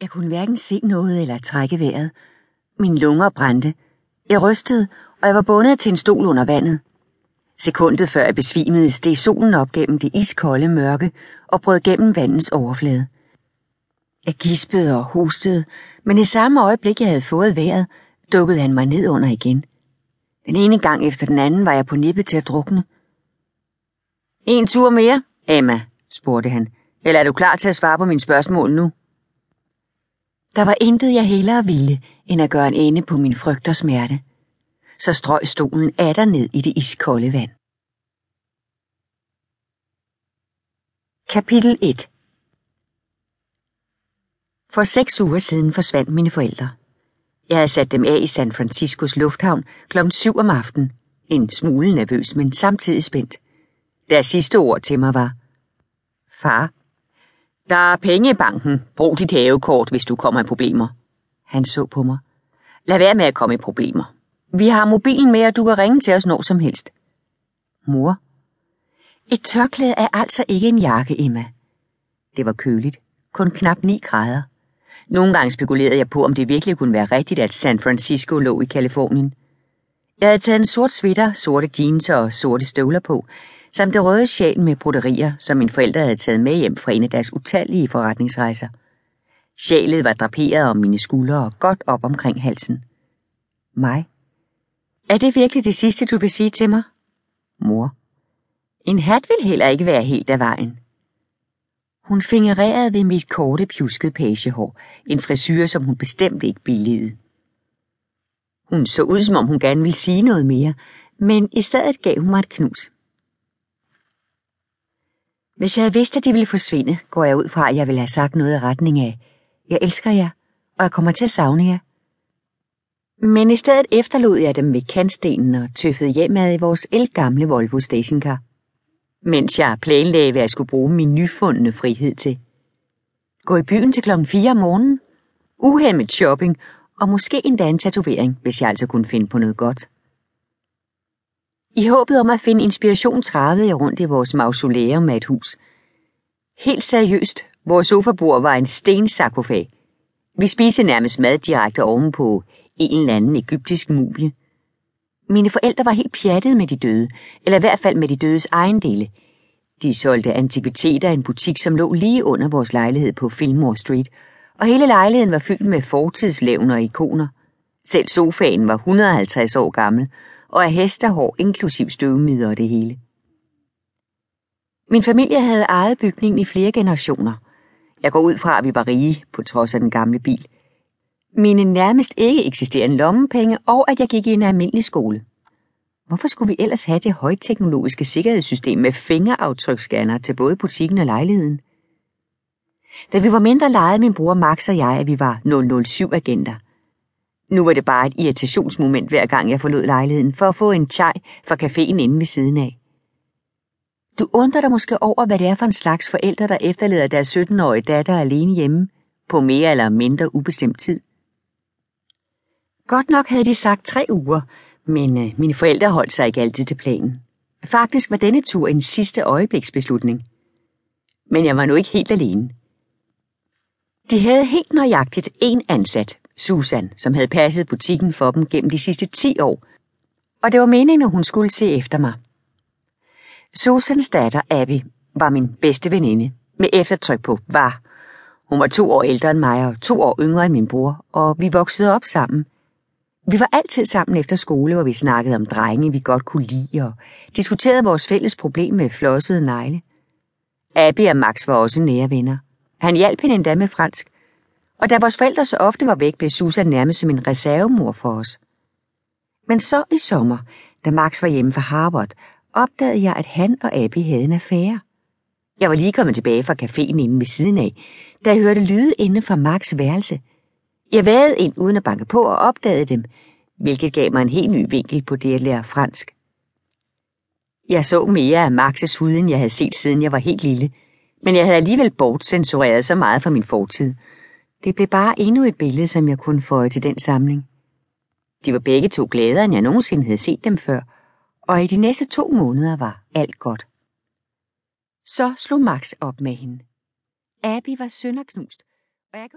Jeg kunne hverken se noget eller trække vejret. Mine lunger brændte. Jeg rystede, og jeg var bundet til en stol under vandet. Sekundet før jeg besvimede, steg solen op gennem det iskolde mørke og brød gennem vandets overflade. Jeg gispede og hostede, men i samme øjeblik, jeg havde fået vejret, dukkede han mig ned under igen. Den ene gang efter den anden var jeg på nippet til at drukne. En tur mere, Emma, spurgte han. Eller er du klar til at svare på mine spørgsmål nu? Der var intet, jeg hellere ville, end at gøre en ende på min frygt og smerte. Så strøg stolen atter ned i det iskolde vand. Kapitel 1 For seks uger siden forsvandt mine forældre. Jeg havde sat dem af i San Franciscos lufthavn kl. 7 om aftenen. En smule nervøs, men samtidig spændt. Deres sidste ord til mig var, Far, der er penge i banken. Brug dit havekort, hvis du kommer i problemer. Han så på mig. Lad være med at komme i problemer. Vi har mobilen med, og du kan ringe til os når som helst. Mor. Et tørklæde er altså ikke en jakke, Emma. Det var køligt. Kun knap 9 grader. Nogle gange spekulerede jeg på, om det virkelig kunne være rigtigt, at San Francisco lå i Kalifornien. Jeg havde taget en sort sweater, sorte jeans og sorte støvler på, samt det røde sjal med broderier, som mine forældre havde taget med hjem fra en af deres utallige forretningsrejser. Sjalet var draperet om mine skuldre og godt op omkring halsen. Mig? Er det virkelig det sidste, du vil sige til mig? Mor. En hat vil heller ikke være helt af vejen. Hun fingererede ved mit korte, pjuskede pagehår, en frisyr, som hun bestemt ikke billigede. Hun så ud, som om hun gerne ville sige noget mere, men i stedet gav hun mig et knus. Hvis jeg havde vidst, at de ville forsvinde, går jeg ud fra, at jeg ville have sagt noget i retning af, jeg elsker jer, og jeg kommer til at savne jer. Men i stedet efterlod jeg dem ved kantstenen og tøffede hjemad i vores elgamle Volvo stationcar. Mens jeg planlagde, hvad jeg skulle bruge min nyfundne frihed til. Gå i byen til klokken 4 om morgenen, uhemmet shopping og måske endda en tatovering, hvis jeg altså kunne finde på noget godt. I håbet om at finde inspiration travede jeg rundt i vores mausoleum med et hus. Helt seriøst, vores sofabord var en stensarkofag. Vi spiste nærmest mad direkte ovenpå en eller anden egyptisk mumie. Mine forældre var helt pjattede med de døde, eller i hvert fald med de dødes ejendele. De solgte antikviteter i en butik, som lå lige under vores lejlighed på Fillmore Street, og hele lejligheden var fyldt med fortidslevn og ikoner. Selv sofaen var 150 år gammel, og af hestehår inklusiv støvmider og det hele. Min familie havde ejet bygningen i flere generationer. Jeg går ud fra, at vi var rige, på trods af den gamle bil. Mine nærmest ikke eksisterende lommepenge, og at jeg gik i en almindelig skole. Hvorfor skulle vi ellers have det højteknologiske sikkerhedssystem med fingeraftryksscanner til både butikken og lejligheden? Da vi var mindre legede min bror Max og jeg, at vi var 007-agenter. Nu var det bare et irritationsmoment hver gang jeg forlod lejligheden for at få en chai fra caféen inde ved siden af. Du undrer dig måske over, hvad det er for en slags forældre, der efterlader deres 17-årige datter alene hjemme på mere eller mindre ubestemt tid. Godt nok havde de sagt tre uger, men øh, mine forældre holdt sig ikke altid til planen. Faktisk var denne tur en sidste øjebliksbeslutning. Men jeg var nu ikke helt alene. De havde helt nøjagtigt en ansat, Susan, som havde passet butikken for dem gennem de sidste 10 år, og det var meningen, at hun skulle se efter mig. Susans datter, Abby, var min bedste veninde, med eftertryk på var. Hun var to år ældre end mig og to år yngre end min bror, og vi voksede op sammen. Vi var altid sammen efter skole, hvor vi snakkede om drenge, vi godt kunne lide, og diskuterede vores fælles problem med flossede negle. Abby og Max var også nære venner. Han hjalp hende endda med fransk, og da vores forældre så ofte var væk, blev Susan nærmest som en reservemor for os. Men så i sommer, da Max var hjemme fra Harvard, opdagede jeg, at han og Abby havde en affære. Jeg var lige kommet tilbage fra caféen inde ved siden af, da jeg hørte lyde inde fra Max værelse. Jeg vagede ind uden at banke på og opdagede dem, hvilket gav mig en helt ny vinkel på det at lære fransk. Jeg så mere af Maxes hud, end jeg havde set siden jeg var helt lille, men jeg havde alligevel bortcensureret så meget fra min fortid. Det blev bare endnu et billede, som jeg kunne føje til den samling. De var begge to gladere, end jeg nogensinde havde set dem før, og i de næste to måneder var alt godt. Så slog Max op med hende. Abby var sønderknust, og jeg